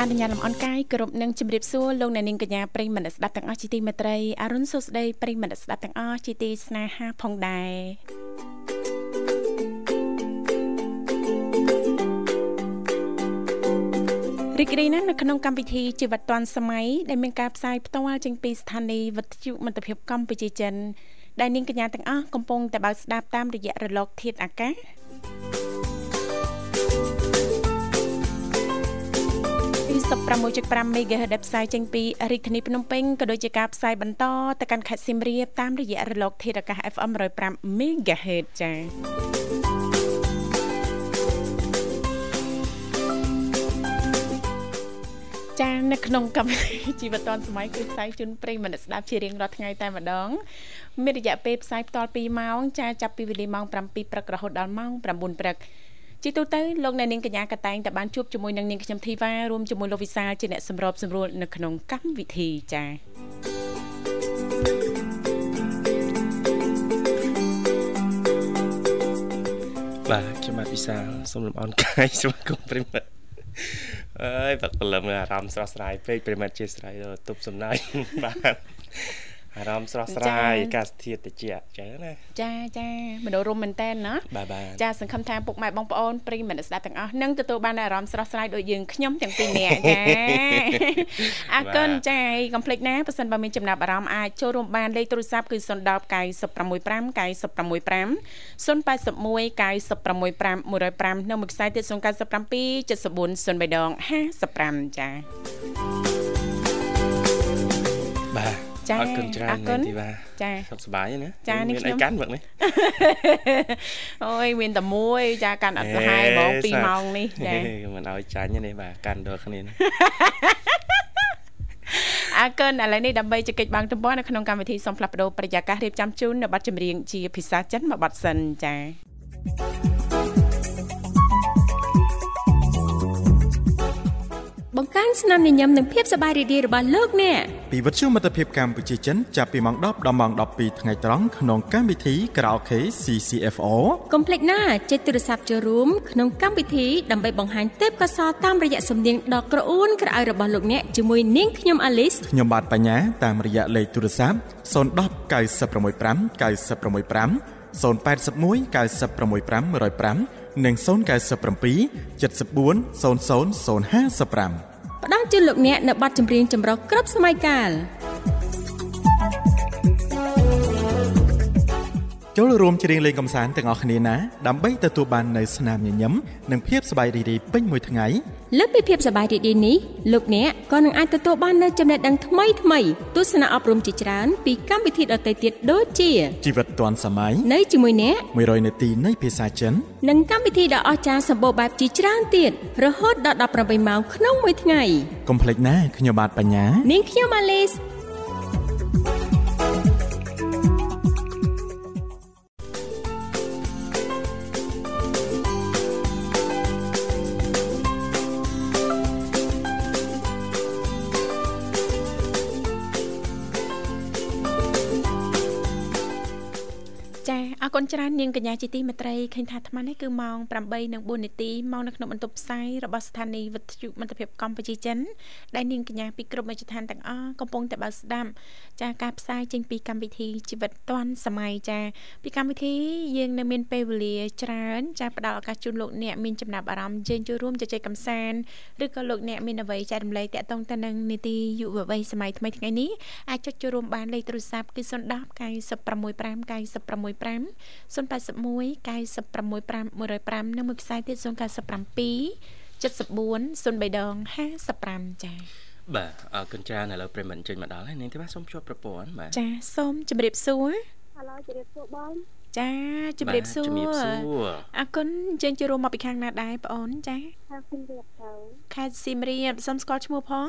អនុញ្ញាតលំអរកាយគ្រប់នឹងជម្រាបសួរលោកអ្នកនាងកញ្ញាប្រិយមិត្តស្ដាប់ទាំងអស់ជាទីមេត្រីអរុនសុស្ដីប្រិយមិត្តស្ដាប់ទាំងអស់ជាទីស្នេហាផងដែររីករាយណាស់នៅក្នុងកម្មវិធីជីវិតឌွန်សម័យដែលមានការផ្សាយផ្ទាល់ចេញពីស្ថានីយ៍វិទ្យុមិត្តភាពកម្ពុជាចិនដែលនាងកញ្ញាទាំងអស់កំពុងតែបើកស្ដាប់តាមរយៈរលកធាតុអាកាស 96.5 MHz ដែលផ្សាយចេញពីរាជធានីភ្នំពេញក៏ដូចជាការផ្សាយបន្តទៅកាន់ខេត្តសៀមរាបតាមរយៈរលក ធាតុអាកាស FM 105 MHz ចា៎ចានៅក្នុងកម្មវិធីជីវិតឌွန်សម័យគឺផ្សាយជូនប្រិយមិត្តស្ដាប់ជារៀងរាល់ថ្ងៃតែម្ដងមានរយៈពេលផ្សាយផ្ទាល់2ម៉ោងចាចាប់ពីវេលាម៉ោង7ព្រឹករហូតដល់ម៉ោង9ព្រឹក ជាទូទៅលោកអ្នកនាងកញ្ញាកតែងតែបានជួបជាមួយនឹងនាងខ្ញុំធីវ៉ារួមជាមួយលោកវិសាលជាអ្នកសម្របសម្រួលនៅក្នុងកម្មវិធីចា៎បាទខ្ញុំបាទវិសាលសូមលំអរកាយស្វាគមន៍ប្រិមិត្តអើយបាក់ព្រលឹមអារម្មណ៍ស្រស់ស្រាយពេកប្រិមិត្តជាស្រ័យទប់សំណាយបាទ អារម្មណ៍ស្រស់ស្រាយអាកាសធាតុត្រជាក់ចឹងណាចាចាមនុស្សរុំមែនតែនណាបាទបាទចាសង្ឃឹមថាពុកម៉ែបងប្អូនប្រិយមិត្តស្ដាប់ទាំងអស់នឹងទទួលបានអារម្មណ៍ស្រស់ស្រាយដូចយើងខ្ញុំទាំងពីរនាក់ចាអរគុណចាកុំភ្លេចណាប៉ះសិនបើមានចំណាប់អារម្មណ៍អាចចូលរួមបានលេខទូរស័ព្ទគឺ010 965 965 081 965 105នៅមួយខ្សែទៀត097 74 03ដង55ចាបាទ ចាអរគុណច្រើនមែនទីបាចាសុខសប្បាយណាចានេះខ្ញុំមានអីកាន់វឹកនេះអូយមានតែមួយ ចាកាន់អត់ប្រហែលហ្មង2ម៉ោងនេះចាមិនឲ្យចាញ់ទេបាទកាន់ដល់គ្នាអរគុណឥឡូវនេះដើម្បីជែកបាំងទំព័រនៅក្នុងកម្មវិធីសំផ្លាប់បដោប្រយាកររៀបចំជូននៅប័ណ្ណចម្រៀងជាភាសាចិនមួយប័ណ្ណសិនចា បង្កើនស្នាមញញឹមនិងភាពសប្បាយរីករាយរបស់លោកអ្នកពីវិទ្យុមិត្តភាពកម្ពុជាចិនចាប់ពីម៉ោង10ដល់ម៉ោង12ថ្ងៃត្រង់ក្នុងកម្មវិធី Karaoke CCFO កុំភ្លេចណាចុចទូរស័ព្ទចូលរួមក្នុងកម្មវិធីដើម្បីបង្ហាញទេពកោសល្យតាមរយៈសំនៀងដ៏ក្រអួនក្រអៅរបស់លោកអ្នកជាមួយនាងខ្ញុំអាលីសខ្ញុំបាទបញ្ញាតាមរយៈលេខទូរស័ព្ទ010 965 965 081 965 105និង097 74 00 055 ផ្ដល់ជូនលោកអ្នកនៅប័ណ្ណចម្រៀងចម្រុះគ្រប់សម័យកាល ចូលរួមច្រៀងលេងកំសាន្តទាំងអស់គ្នាណាដើម្បីទទួលបាននូវស្នាមញញឹមនិងភាពសប្បាយរីករាយពេញមួយថ្ងៃលើសពីភាពសប្បាយរីករាយនេះលោកអ្នកក៏នឹងអាចទទួលបាននូវចំណេះដឹងថ្មីថ្មីទស្សនៈអប់រំជាច្រើនពីកម្មវិធីដទៃទៀតដូចជាជីវិតឌွန်សម័យនៅជាមួយអ្នក100នាទីនៃភាសាចិននិងកម្មវិធីដ៏អស្ចារ្យសម្បូរបែបជាច្រើនទៀតរហូតដល់18ម៉ោងក្នុងមួយថ្ងៃកុំភ្លេចណាខ្ញុំបាទបញ្ញានាងខ្ញុំអាលីស អរគុណច្រើននាងកញ្ញាជាទីមេត្រីឃើញថាអាត្មានេះគឺម៉ោង8:04នាទីមកនៅក្នុងបន្ទប់ផ្សាយរបស់ស្ថានីយ៍វិទ្យុមិត្តភាពកម្ពុជាចិនដែលនាងកញ្ញាពីគ្រប់មជ្ឈដ្ឋានទាំងអស់កំពុងតែបើកស្ដាប់ចាការផ្សាយចេញពីកម្មវិធីជីវិតឌွန်សម័យចាពីកម្មវិធីយើងនៅមានពេលវេលាច្រើនចាផ្ដល់ឱកាសជូនលោកអ្នកមានចំណាប់អារម្មណ៍ជើញចូលរួមជជែកកម្សាន្តឬក៏លោកអ្នកមានអ្វីចែករំលែកតាក់ទងទៅនឹងនីតិយុវវ័យសម័យថ្មីថ្ងៃនេះអាចចុចចូលរួមបានលេខទូរស័ព្ទគឺ010 965 965 081 965 105និងមួយខ្សែទៀត097 74 03ដង55ចា៎បាទអរគុណច្រើនឥឡូវប្រិមត្តចេញមកដល់ហើយនាងទេបាទសូមជួបប្រព័ន្ធបាទចាសូមជម្រាបសួរហៅជម្រាបសួរបងចាជម្រាបសួរជម្រាបសួរអរគុណជើងជួបមកពីខាងណាដែរបងអូនចាខេត្តស៊ីមរៀបទៅខេត្តស៊ីមរៀបសូមស្គាល់ឈ្មោះផង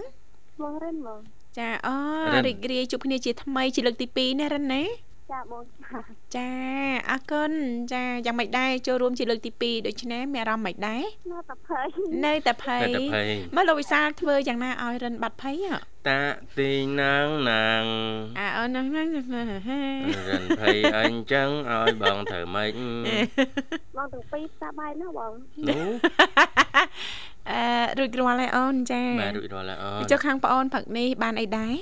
ឈ្មោះរិនបងចាអូរីករាយជួបគ្នាជាថ្មីជាលើកទី2ណារិនណាចាបង ចាអរគុណចាយ៉ាងម៉េចដែរចូលរួមជាលើកទី2ដូច្នេះមានអារម្មណ៍ម៉េចដែរនៅតែភ័យនៅតែភ័យមើលលោកវិសាលធ្វើយ៉ាងណាឲ្យរិនបាត់ភ័យតាទីណាងណាងអើអូនហ្នឹងរិនភ័យអញ្ចឹងឲ្យបងត្រូវម៉េចបងទាំងពីរតាបាយណាបងនោះអឺរួចរាល់ហើយអូនចាបាទរួចរាល់ហើយអូនចុះខាងប្អូនផឹកនេះបានអីដែរ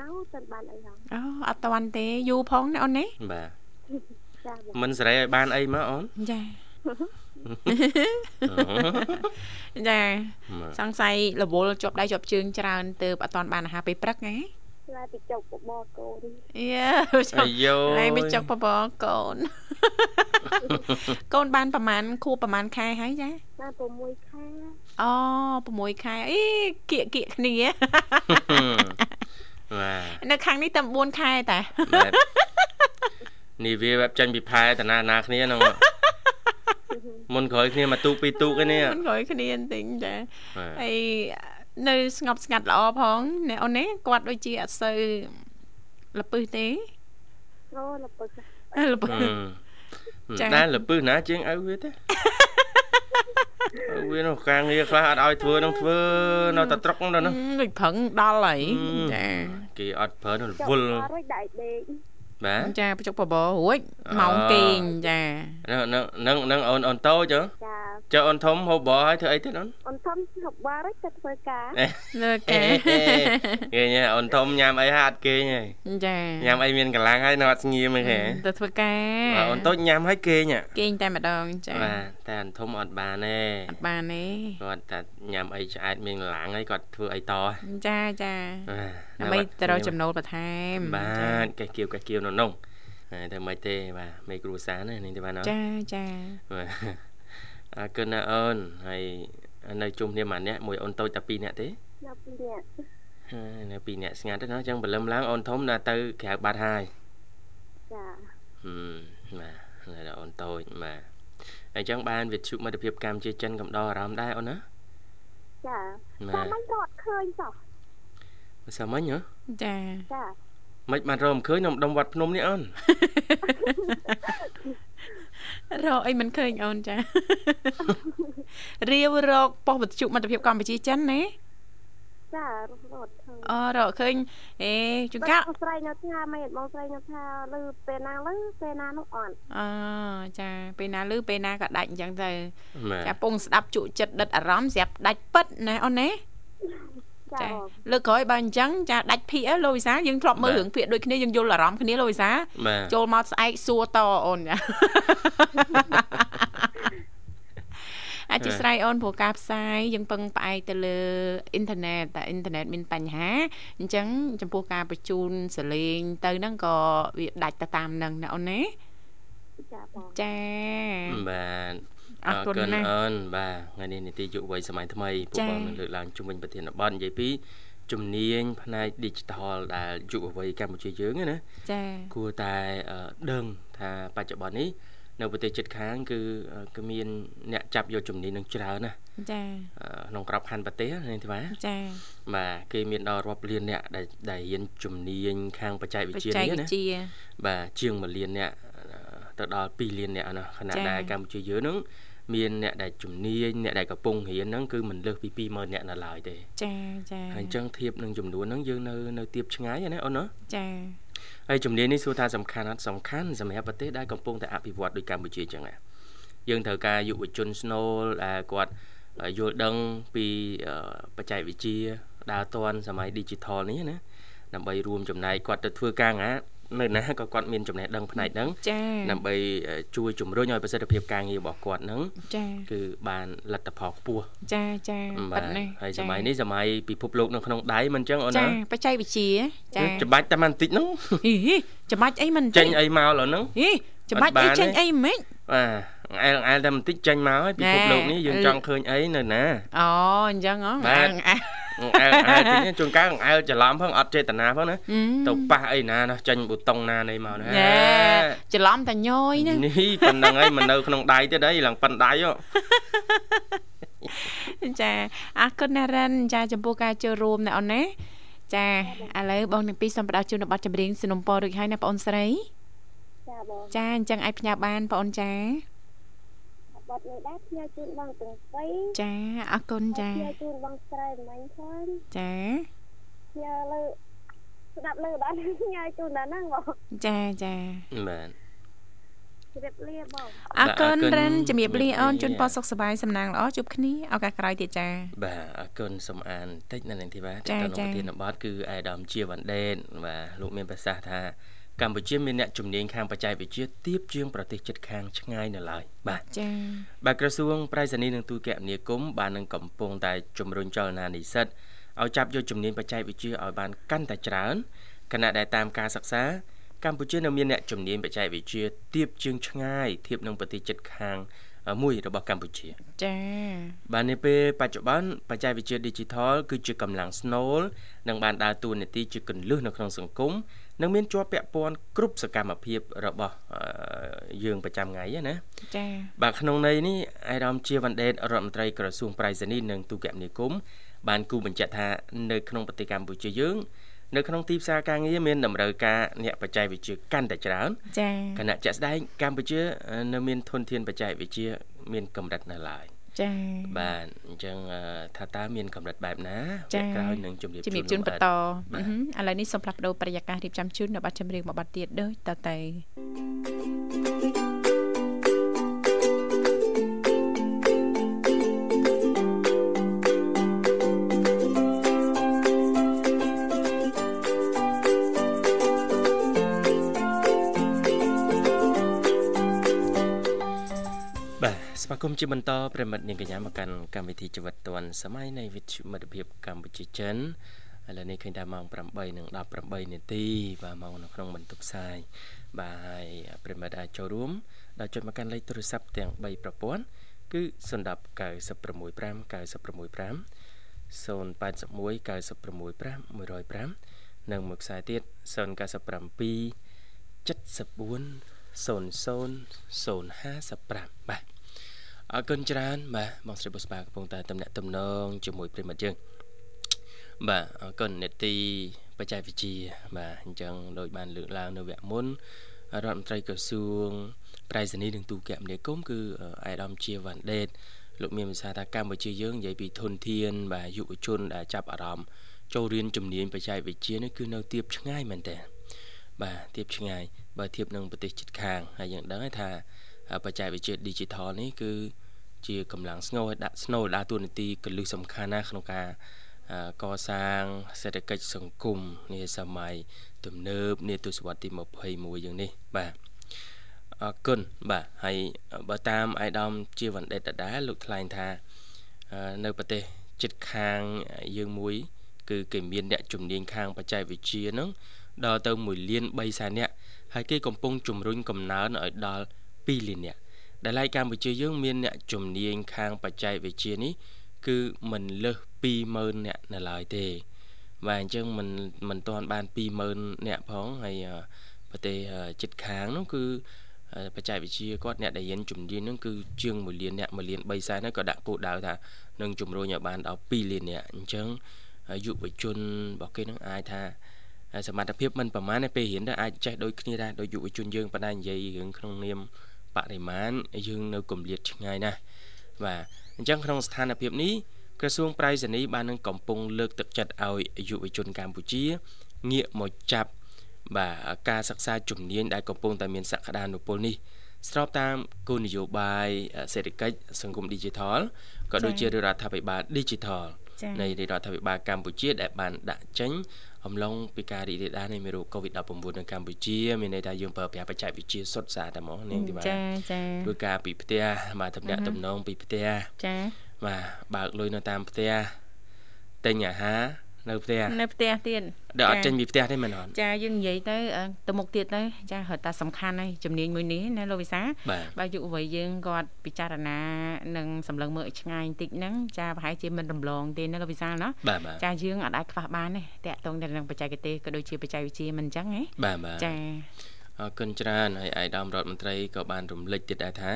នៅទៅបានអីហ្នឹងអូអត់តាន់ទេយូរផងណាអូនណាបាទ មិនសេរីឲ្យបានអីមកអូនចាចាសង្ស័យរវល់ជាប់ដៃជាប់ជើងច្រើនទៅអត់តាន់បានអាហារពេលព្រឹកណាឡាយទៅចុកបបកូនយ៉ាអាយោឡាយទៅចុកបបកូនកូនបានប្រហែលខួបប្រហែលខែហើយចាបាន6ខែអូ6ខែអីគៀកគៀកគ្នាបាទនៅខាងនេះតែ9ខែតា នេះវាបែបចាញ់ពីផែតាណាណាគ្នាហ្នឹងមុនក្រោយគ្នាមកទូកពីរទូកឯនេះមុនក្រោយគ្នាបន្តិចចាហើយនៅស្ងប់ស្ងាត់ល្អផងអ្នកអូននេះគាត់ដូចជាអត់សូវលពឹសទេអូលពឹសលពឹសចាតែលពឹសណាជាងឪវាទេវានោះការងារខ្លះអត់ឲ្យធ្វើនឹងធ្វើនៅតែត្រុកនោះណាដូចប្រឹងដល់ហើយចាគេអត់ប្រើនៅរវល់រួចដៃដេក បាទចាបច្ចុប្បន្នបបរួចម៉ោងគេងចានឹងនឹងនឹងអូនអូនតូចហ៎ ចាចុះអូនធំហូបបឲ្យធ្វើអីទៀតអូនអូនធំហូបបរទៅធ្វើការលើការគេញ៉ាអូនធំញ៉ាំអីហាត់គេញហើយចាញ៉ាំអីមានកម្លាំងហើយនៅអត់ស្ងៀមទេទៅធ្វើការអូនតូចញ៉ាំហើយគេញគេងតែម្ដងចាបាទតែអូនធំអត់បានទេអត់បានទេគាត់តែញ៉ាំអីឆ្អែតមានកម្លាំងហើយគាត់ធ្វើអីតចាចាដើម្បីទៅរកចំណូលបន្ថែមបាទកេះគៀវកេះគៀវនៅនោះហើយតែមិនទេបាទមេគ្រូសាននេះទេបាទចាចាបាទ អរគុណណាអូនហើយនៅជុំគ្នាមួយនាក់មួយអូនតូចតែ2នាក់ទេនៅ2នាក់ហើយនៅ2នាក់ស្ងាត់ទេណាអញ្ចឹងបលឹមឡើងអូនធំណាទៅក្រៅបាត់ហើយចាហឹមបាទនៅអូនតូចបាទអញ្ចឹងបានវិទ្យុមិត្តភាពកម្ពុជាចិនកំដរអារម្មណ៍ដែរអូនណាចាសាមញ្ញរត់ឃើញចុះសាមញ្ញហ៎ចាចាមិនបានរកមិនឃើញនៅម្ដុំវត្តភ្នំនេះអូន រកអីមិនឃើញអូនចារាវរកប៉ុស្តិ៍វិទ្យុមិត្តភាពកម្ពុជាចិនណាចារត់ឃើញអូរកឃើញអេជួនកាលស្រីនៅថាមិនបងស្រីនៅថាលឺពេលណាលឺពេលណានោះអត់អចាពេលណាលឺពេលណាក៏ដាច់អញ្ចឹងទៅចាពងស្ដាប់ជក់ចិត្តដិតអារម្មណ៍ស្រាប់ដាច់ពិតណាអូនណា ចាលើកក្រោយបើអញ្ចឹងចាដាច់ភាកលោកវិសាយើងធ្លាប់មើលរឿងភាកដូចគ្នាយើងយល់អារម្មណ៍គ្នាលោកវិសាចូលមកស្អែកសួរតអូនចាអធិស្ឋានអូនព្រោះការផ្សាយយើងពឹងផ្អែកទៅលើអ៊ីនធឺណិតតែអ៊ីនធឺណិតមានបញ្ហាអញ្ចឹងចំពោះការបញ្ជូនសលេងទៅហ្នឹងក៏វាដាច់ទៅតាមហ្នឹងណាអូនណាចាបងចាបាទ អរគុណណាស់អូនបាទថ្ងៃនេះនីតិយុវ័យសម័យថ្មីពួកបងនឹងលើកឡើងជំវិញប្រធានបទនិយាយពីជំនាញផ្នែក digital ដែលយុវវ័យកម្ពុជាយើងណាចា៎គួរតែដឹងថាបច្ចុប្បន្ននេះនៅប្រទេសជិតខាងគឺគឺមានអ្នកចាប់យកជំនាញនឹងច្រើនណាចាក្នុងក្របខ័ណ្ឌប្រទេសនេះទេបាទចាបាទគេមានដល់រាប់លានអ្នកដែលដែលរៀនជំនាញខាងបច្ចេកវិទ្យានេះណាបាទជាង1លានអ្នកទៅដល់2លានអ្នកណាខណៈដែលកម្ពុជាយើងនឹង មានអ្នកដែលជំនាញអ្នកដែលកំពុងរៀនហ្នឹងគឺមិនលើសពី20000អ្នកនៅឡើយទេចាចាហើយអញ្ចឹងធៀបនឹងចំនួនហ្នឹងយើងនៅនៅទៀបឆ្ងាយណាអូនណាចាអហើយជំនាញនេះសួរថាសំខាន់អត់សំខាន់សម្រាប់ប្រទេសដែលកំពុងតែអភិវឌ្ឍដូចកម្ពុជាអញ្ចឹងណាយើងត្រូវការយុវជនស្នូលដែលគាត់យល់ដឹងពីបច្ចេកវិទ្យាដើរទាន់សម័យ digital នេះណាដើម្បីរួមចំណែកគាត់ទៅធ្វើការងារ នៅណាក៏គាត់មានចំណេះដឹងផ្នែកហ្នឹងចា៎ដើម្បីជួយជំរុញឲ្យប្រសិទ្ធភាពការងាររបស់គាត់ហ្នឹងចា៎គឺបានលទ្ធផលខ្ពស់ចាចាប៉ិតណាហើយសម័យនេះសម័យពិភពលោកនៅក្នុងដៃមិនអញ្ចឹងអូនណាចាបច្ចេកវិទ្យាចាច្បាច់តែបន្តិចហ្នឹងច្បាច់អីមិនចេញអីមកឡើយហ្នឹងច្បាច់អីចេញអីមិនបាទអែលអែលតែបន្តិចចេញមកហើយពិភពលោកនេះយើងចង់ឃើញអីនៅណាអូអញ្ចឹងហ៎បាទអែល អែលទីជួនកាលអែលច្រឡំផងអត់ចេតនាផងណាទៅប៉ះអីណាណោះចេញប៊ូតុងណានៃមកណាច្រឡំតែញយណានេះប៉ុណ្្នឹងហើយមិននៅក្នុងដៃទៀតអីឡើងប៉ិនដៃចាអរគុណណារិនចាចំពោះការចូលរួមណាអូនណាចាឥឡូវបងទាំងពីរសូមផ្ដល់ជូននៅប័ណ្ណចម្រៀងสนុំពររួចហើយណាបងអូនស្រីចាបងចាអញ្ចឹងអាចផ្ញើបានបងអូនចា បត់នេះដែរផ្ញើជូនបងទាំងពីរចាអរគុណចាផ្ញើជូនបងស្រីមិញផងចាផ្ញើលើស្ដាប់លើបានផ្ញើជូនដល់ហ្នឹងបងចាចាបាទជម្រាបលាបងអរគុណរិនជំរាបលាអូនជូនពរសុខសប្បាយសំណាងល្អជួបគ្នាឱកាសក្រោយទៀតចាបាទអរគុណសូមអានតិចនៅនឹងទីបាទទៅក្នុងប្រធានបទគឺអេដាមជាវ៉ាន់ដេតបាទលោកមានប្រសាសន៍ថា កម្ពុជាមានអ្នកជំនាញខាងបច្ចេកវិទ្យាទាបជាងប្រទេសជិតខាងឆ្ងាយនៅឡើយបាទចា៎បាទក្រសួងប្រៃសណីនិងទូតគមនាគមន៍បាននឹងកំពុងតែជំរុញចលនានិស្សិតឲ្យចាប់យកជំនាញបច្ចេកវិទ្យាឲ្យបានកាន់តែច្រើនខណៈដែលតាមការសិក្សា កម្ពុជានៅមានអ្នកជំនាញបច្ចេកវិទ្យាទាបជាងឆ្ងាយធៀបនឹងប្រទេសជិតខាងមួយរបស់កម្ពុជាចា៎បាទនាពេលបច្ចុប្បន្នបច្ចេកវិទ្យា Digital គឺជាកម្លាំងស្នូលនិងបានដើរតួនាទីជាគន្លឹះនៅក្នុងសង្គម និងមានជាប់ពាក់ព័ន្ធគ្រប់សកម្មភាពរបស់យើងប្រចាំថ្ងៃណាចា៎បាទក្នុងន័យនេះអាយដាមជាវ៉ាន់ដេតរដ្ឋមន្ត្រីក្រសួងប្រៃសណីនិងទូរគមនាគមន៍បានគូបញ្ជាក់ថានៅក្នុងប្រទេសកម្ពុជាយើងនៅក្នុងទីផ្សារការងារមានតម្រូវការអ្នកបច្ចេកវិទ្យាកាន់តែច្រើនចា៎គណៈជាក់ស្ដែងកម្ពុជា នៅមានធនធានបច្ចេកវិទ្យាមានកម្រិតនៅឡើយ ចា៎បាទអញ្ចឹងថាតើមានកម្រិតបែបណាវគ្គក្រោយនឹងជំរាបជូនជំរាបជូនបន្តឥឡូវនេះសូមផ្លាស់ប្ដូរប្រយាកររៀបចំជូននៅប័ណ្ណចម្រៀងមួយប័ណ្ណទៀតដូចតទៅ ស្វាគមន៍ជាបន្តប្រិមិត្តនាងកញ្ញាមកកាន់កម្មវិធីជីវិតឌွန်សម័យនៃវិទ្យុមិត្តភាពកម្ពុជាចិនឥឡូវនេះឃើញថាម៉ោង8:18នាទីបាទម៉ោងនៅក្នុងបន្ទប់ផ្សាយបាទហើយប្រិមិត្តអាចចូលរួមដល់ចុចមកកាន់លេខទូរស័ព្ទទាំង3ប្រព័ន្ធគឺ010 965 965 081 965 105និងមួយខ្សែទៀត097 74 00 055បាទ អរគុណច្រើនបាទបងស្រីបុស្បាកំពុងតែតំណាក់តំណងជាមួយប្រិមិត្តយើងបាទអរគុណនេតិបច្ចេកវិទ្យាបាទអញ្ចឹងដោយបានលើកឡើងនៅវគ្គមុនរដ្ឋមន្ត្រីក្រសួងប្រៃសណីនិងទូរគមនាគមន៍គឺអេដាមជាវ៉ាន់ដេតលោកមានប្រសាសន៍ថាកម្ពុជាយើងនិយាយពីធនធាន បាទយុវជនដែលចាប់អារម្មណ៍ចូលរៀនជំនាញបច្ចេកវិទ្យានេះគឺនៅទៀបឆ្ងាយមែនតើបាទទៀបឆ្ងាយបើធៀបនឹងប្រទេសជិតខាងហើយយើងដឹងថា បច្ចេកវិទ្យា Digital នេះគឺជាកម្លាំងស្នូលដាក់ស្នូលដើរតួនាទីកលឹះសំខាន់ណាស់ក្នុងការកសាងសេដ្ឋកិច្ចសង្គមនាសម័យទំនើបនាទសវត្សរ៍ទី21យ៉ាងនេះបាទអរគុណបាទហើយបើតាមអាយដាមជាវណ្ឌិតដដែលលោកថ្លែងថានៅប្រទេសជិតខាងយើងមួយគឺគេមានអ្នកជំនាញខាងបច្ចេកវិទ្យាហ្នឹងដល់ទៅ1លាន3សែននាក់ហើយគេកំពុងជំរុញកំណើនឲ្យដល់ 2លាននាក់ដែលឡែកកម្ពុជាយើងមានអ្នកជំនាញខាងបច្ចេកវិទ្យានេះគឺមិនលើស20000នាក់នៅឡើយទេបាទអញ្ចឹងមិនមិនទាន់បាន20000នាក់ផងហើយប្រទេសជិតខាងនោះគឺបច្ចេកវិទ្យាគាត់អ្នកដែលរៀនជំនាញហ្នឹងគឺជាង1លានអ្នក1លាន3សែនហើយក៏ដាក់គោលដៅថានឹងជំរុញឲ្យបានដល់2លានអ្នកអញ្ចឹងយុវជនរបស់គេនឹងអាចថាសមត្ថភាពមិនប្រមាណទេពេលរៀនទៅអាចចេះដូចគ្នាដែរដោយយុវជនយើងប៉ុន្តែនិយាយរឿងក្នុងនាម បរិមាណយើងនៅគម្លាតឆ្ងាយណាស់បាទអញ្ចឹងក្នុងស្ថានភាពនេះក្រសួងប្រៃសណីបាននឹងកំពុងលើកទឹកចិត្តឲ្យយុវជនកម្ពុជាងាកមកចាប់បាទការសិក្សាជំនាញដែលកំពុងតែមានសក្តានុពលនេះស្របតាមគោលនយោបាយសេដ្ឋកិច្ចសង្គម Digital ក៏ដូចជារដ្ឋាភិបាល Digital នៃរដ្ឋាភិបាលកម្ពុជាដែលបានដាក់ចេញ អំឡុងពីការរីករាលដាលនៃមេរោគ COVID-19 នៅកម្ពុជាមានន័យថាយើងប្រើប្រាស់បច្ចេកវិទ្យាសុទ្ធសាធតែហ្មងនាងទីបាទចាចាធ្វើការពីផ្ទះបាទតំណាក់តំណងពីផ្ទះចាបាទបើកលុយនៅតាមផ្ទះទិញអាហារ នៅផ្ទះនៅផ្ទះទៀតដែលអត់ចេញពីផ្ទះទេមែនអត់ចាយើងនិយាយទៅទៅមុខទៀតទៅចារត់តែសំខាន់ហើយជំនាញមួយនេះណាលោកវិសាបើយុវវ័យយើងគាត់ពិចារណានិងសម្លឹងមើលឲ្យឆ្ងាយបន្តិចហ្នឹងចាប្រហែលជាមិនរំលងទេណាលោកវិសាណាចាយើងអត់អាចខ្វះបានទេតាក់ទងទៅនឹងបច្ចេកទេសក៏ដូចជាបច្ចេកវិទ្យាមិនអញ្ចឹងហ៎ចាអរគុណច្រើនហើយអាយដាមរដ្ឋមន្ត្រីក៏បានរំលឹកទៀតដែរថា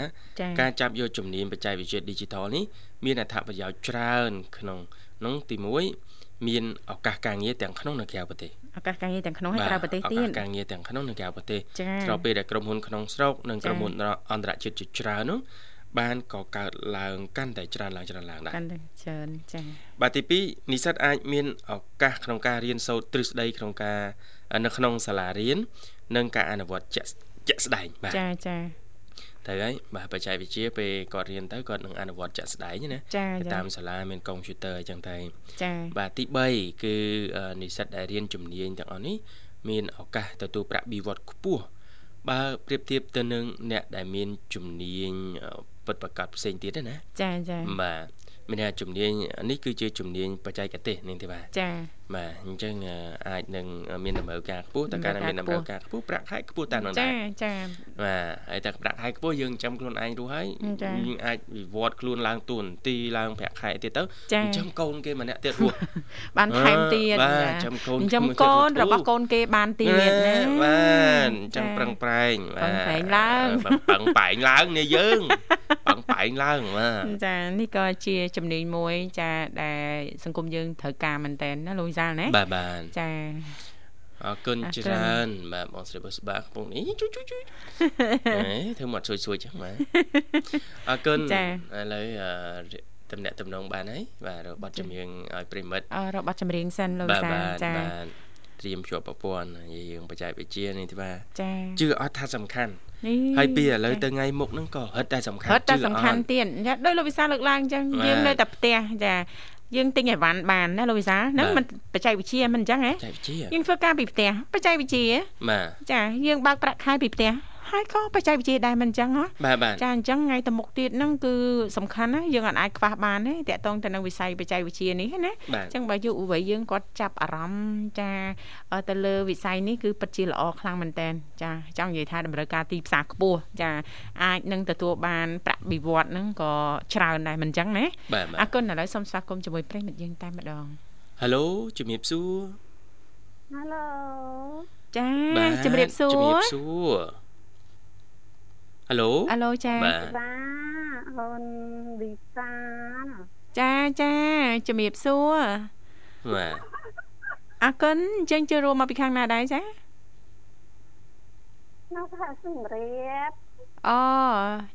ការចាប់យកជំនាញបច្ចេកវិទ្យា Digital នេះមានអត្ថប្រយោជន៍ច្រើនក្នុងនោះទី1 មានឱកាសការងារទាំងក្នុងនិងក្រៅប្រទេសឱកាសការងារទាំងក្នុងហើយក្រៅប្រទេសទៀតឱកាសការងារទាំងក្នុងនិងក្រៅប្រទេសស្របពេលដែលក្រុមហ៊ុនក្នុងស្រុកនិងក្រុមហ៊ុនអន្តរជាតិជាច្រើននោះបានក៏កើតឡើងកាន់តែច្រើនឡើងច្រើនឡើងដែរកាន់តែច្រើនចា៎បាទទី2និស្សិតអាចមានឱកាសក្នុងការរៀនសូត្រទ្រឹស្ដីក្នុងការនៅក្នុងសាលារៀននិងការអនុវត្តជាក់ស្ដែងបាទចាចា ទៅហើយបាទបច្ចេកវិទ្យាពេលគាត់រៀនទៅគាត់នឹងអនុវត្តជាក់ស្ដែងណាតាមសាលាមានកុំព្យូទ័រអញ្ចឹងទៅចាបាទទី3គឺនិស្សិតដែលរៀនជំនាញទាំងអស់នេះមានឱកាសទទួលប្រាក់បៀវត្សខ្ពស់បើប្រៀបធៀបទៅនឹងអ្នកដែលមានជំនាញពិតប្រាកដផ្សេងទៀតណាចាចាបាទមានថាជំនាញនេះគឺជាជំនាញបច្ចេកទេសនាងទេបាទចា បាទអញ្ចឹងអាចនឹងមានតម្រូវការខ្ពស់តើការមានតម្រូវការខ្ពស់ប្រាក់ខែខ្ពស់តាមនោះដែរចាចាបាទហើយតែប្រាក់ខែខ្ពស់យើងចាំខ្លួនឯងរស់ហើយយើងអាចវិវត្តខ្លួនឡើងទួនាទីឡើងប្រាក់ខែទៀតទៅចាំកូនគេម្នាក់ទៀតរស់បានថែមទៀតបាទចាំកូនចាំកូនរបស់កូនគេបានទៀតណាបាទចាំប្រឹងប្រែងបាទប្រឹងប្រែងឡើងប្រឹងប្រែងឡើងនេះយើងប្រឹងប្រែងឡើងបាទចានេះក៏ជាជំនាញមួយចាដែលសង្គមយើងត្រូវការមែនតើណាលោកវិសាលណាបាទបាទចាអរគុណច្រើនបាទបងស្រីបុស្បាកំពុងនេះជួយជួយជួយហេធ្វើមកជួយជួយចឹងបាទអរគុណឥឡូវតំណាក់តំណងបានហើយបាទរកប័ណ្ណចម្រៀងឲ្យប្រិមិត្តអររកប័ណ្ណចម្រៀងសិនលោកសាចាបាទត្រៀមជាប់ប្រព័ន្ធយើងបច្ចេកវិទ្យានេះទេបាទចាជឿអត់ថាសំខាន់ហើយពីឥឡូវទៅថ្ងៃមុខហ្នឹងក៏រឹតតែសំខាន់រឹតតែសំខាន់ទៀតដោយលោកវិសាលើកឡើងអញ្ចឹងយើងនៅតែផ្ទះចា យើងទិញអីវ៉ាន់បានណាលោកវិសាហ្នឹងมันបច្ចេកវិទ្យាមិនអញ្ចឹងហ៎បច្ចេកវិទ្យាយើងធ្វើការពីផ្ទះបច្ចេកវិទ្យាបាទចាយើងបើកប្រាក់ខែពីផ្ទះ ហើយក៏បច្ចេកវិទ្យាដែរមិនអញ្ចឹងហ៎ចាអញ្ចឹងថ្ងៃទៅមុខទៀតហ្នឹងគឺសំខាន់ណាយើងអាចខ្វះបានទេតកតងទៅនឹងវិស័យបច្ចេកវិទ្យានេះណាអញ្ចឹងបើយុវវ័យយើងគាត់ចាប់អារម្មណ៍ចាទៅលើវិស័យនេះគឺពិតជាល្អខ្លាំងមែនតើចាចង់និយាយថាតម្រូវការទីផ្សារខ្ពស់ចាអាចនឹងទទួលបានប្រាក់បៀវត្សហ្នឹងក៏ច្រើនដែរមិនអញ្ចឹងណាអរគុណឥឡូវសូមស្វាគមន៍ជាមួយប្រិមិត្តយើងតែម្ដងហៅឡូជំរាបសួរហៅឡូចាជំរាបសួរជំរាបសួរ ហៅឡូហៅឡូចាបាទអូនវិសាលចាចាជំរាបសួរបាទអរគុណអញ្ចឹងចូលរួមមកពីខាងណាដែរចានៅខេត្តសៀមរាបអូ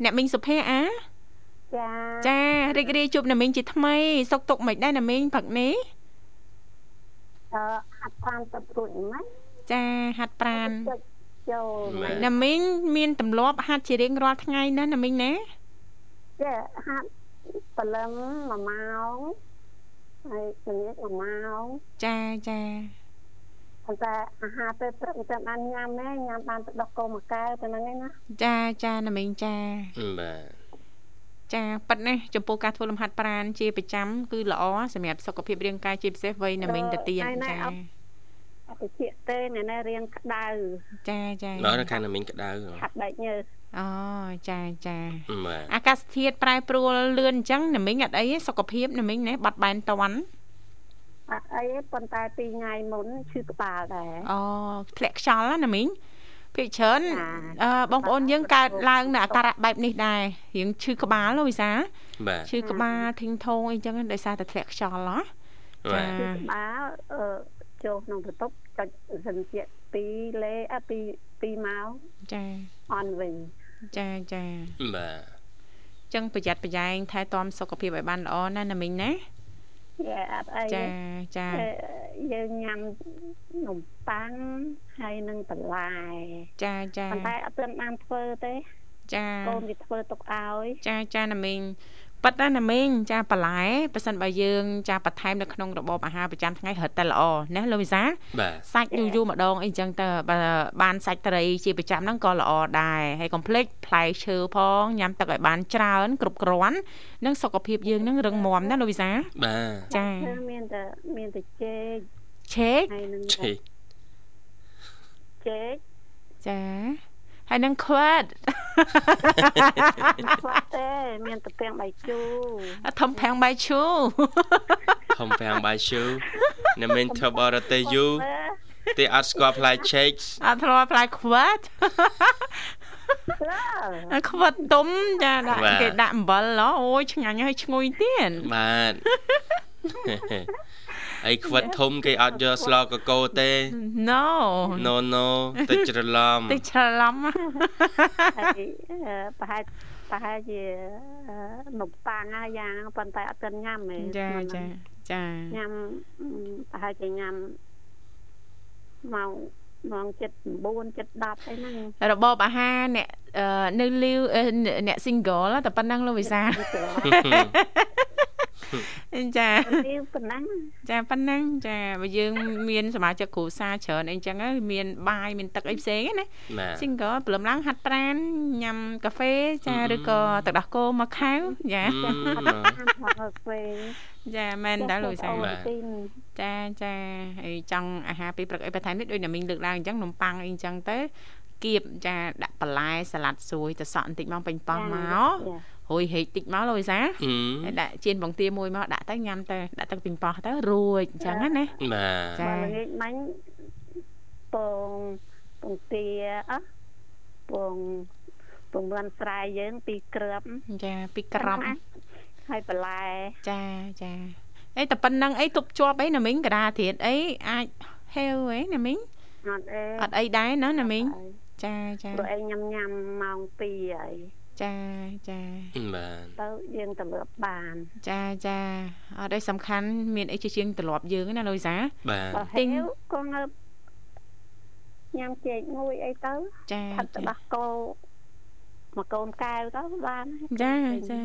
អ្នកមីងសុភ័ក្រអាចាចារីករាយជួបអ្នកមីងជាថ្មី សុកទុកមិនដែរអ្នកមីងព្រឹកនេះអឺហាត់ប្រានទៅព្រួយម៉េចចាហាត់ប្រានចូ លណាមីងមានទម្លាប់ហាត់ជារៀងរាល់ថ្ងៃណាណាមីងណាចាហាត់ព្រលឹម1ម៉ោងហើយល្ងាច1ម៉ោងចាចាប៉ុន្តែអាហារពេលព្រឹកមិនចាំបានញ៉ាំទេញ៉ាំបានទឹកដោះគោមួយកែវទៅហ្នឹងឯណាចាចាណាមីងចាបាទចាប៉ិតណាចំពោះការធ្វើលំហាត់ប្រាណជាប្រចាំគឺល្អសម្រាប់សុខភាពរាងកាយជាពិសេសវ័យណាមីងទៅទៀតចាអ តិជាទេអ្នកណារៀងក្តៅចាចាដល់នៅខាងណាមីងក្តៅហាត់បែកញើសអូចាចាបាទអាកាសធាតុប្រែប្រួលលឿនអញ្ចឹងណាមីងអត់អីសុខភាពណាមីងណាបាត់បែនតន់អត់អីប៉ុន្តែពីថ្ងៃមុនឈឺក្បាលដែរអូធ្លាក់ខ្យល់ណាមីងភាគច្រើនអឺបងប្អូនយើងកើតឡើងនៅអាការៈបែបនេះដែររៀងឈឺក្បាលលោកវិសាបាទឈឺក្បាលធីងធងអីចឹងដោយសារតែធ្លាក់ខ្យល់ហ៎ចាក្បាលអឺចូលក្នុងបន្ទប់ ចុចសញ្ជាតិ2លេអពី2ម៉ោងចាអនវិញចាចាបាទចឹងប្រយ័ត្នប្រយែងថែទាំសុខភាពឲ្យបានល្អណាណាមីងណាយ៉ាអត់អីចាចាអឺយើងញ៉ាំនំប៉័ងហើយនឹងបន្លែចាចាប៉ុន្តែអត់ទាន់បានធ្វើទេចាកូនវាធ្វើទុកឲ្យចាចាណាមីង ប៉ិតណាណាមីងចាបន្លែប៉ះសិនបើយើងចាបន្ថែមនៅក្នុងរបបអាហារប្រចាំថ្ងៃរត់តែល្អណាលោកវិសាបាទសាច់យូរយូរម្ដងអីចឹងទៅបើបានសាច់ត្រីជាប្រចាំហ្នឹងក៏ល្អដែរហើយកុំភ្លេចផ្លែឈើផងញ៉ាំទឹកឲ្យបានច្រើន គ្រប់គ្រាន់និងសុខភាពយើងហ្នឹងរឹងមាំណាលោកវិសាបាទចាគឺមានតែមានតែចេកឆេកហើយនឹងឆេកចេកចា ហើយនឹងខ្វិតខ្វាត់ទេមានតែពាំងបាយជូរអត់ធំផាំងបាយឈូខំប្រាំងបាយឈូអ្នកមានធ្វើបរទេសយូរទេអត់ស្គាល់ផ្លែឆេកអត់ធ្លាប់ផ្លែខ្វិតឡើខ្វិតទុំចាដាក់គេដាក់អំបិលឡអូយឆ្ងាញ់ហើយឈ្ងុយទៀតបាទ អីខ្វិតធំគេអត់យកស្លកកោទេ No no no ទៅច្រឡំតិចច្រឡំហើយអឺប្រហែលប្រហែលជាអឺនំប៉័ងណាយ៉ាងហ្នឹងប៉ុន្តែអត់ទាន់ញ៉ាំទេចាចាចាញ៉ាំអឺប្រហែលជាញ៉ាំម៉ោងម៉ោង7 9 7 10អីហ្នឹងរបបអាហារអ្នកអឺនៅលីវអឺអ្នក single តែប៉ុណ្ណឹងលោកវិសា ចានេះប៉ុណ្ណឹងចាប៉ុណ្ណឹងចាបើយើងមានសមាជិកគ្រួសារច្រើនអីចឹងហើយមានបាយមានទឹកអីផ្សេងណាបាទ single ព្រលឹមឡើងហាត់ប្រាណញ៉ាំកាហ្វេចាឬក៏ទឹកដោះគោមកខៅចាអឺអត់បានផងពេលចាមែនដែរលោកវិសាបាទទីនចាចាហើយចង់អាហារពេលព្រឹកអីបន្ថែមនេះដូចតែមីងលើកឡើងអញ្ចឹងនំប៉័ងអីអញ្ចឹងទៅគៀបចាដាក់បន្លែសាឡាត់ស្រួយទៅសក់បន្តិចមកពេញប៉ោះមក រួយហេកតិចមកលោកវិសាអឺហើយដាក់ជៀនបង្ទាមួយមកដាក់ទៅញ៉ាំទៅដាក់ទឹកពេញប៉ោះទៅរួចអញ្ចឹងណាបាទចាបើល្ងាចមិញពងពងទាអស់ពងពងមានស្រែយើងពីរគ្រាប់ចាពីក្រប់ហើយបន្លែចាចាអីតែប៉ុណ្ណឹងអីទប់ជាប់អីណាមីងកដាធៀតអីអាចហេវអីណាមីងអត់អេអត់អីដែរណាណាមីងចាចាព្រោះឯងញ៉ាំញ៉ាំម៉ោង2ហើយ ចាចាបាទទៅយើងទៅលើបាន ចាចាអត់អីសំខាន់មានអីជាជាងទ្រលាប់យើងណាលោកវិសាបាទបើទិញហេវក៏ងើបញ៉ាំចេកមួយអីទៅចាផឹកទៅចាដោះគោមកកូនកែវទៅបានចាចា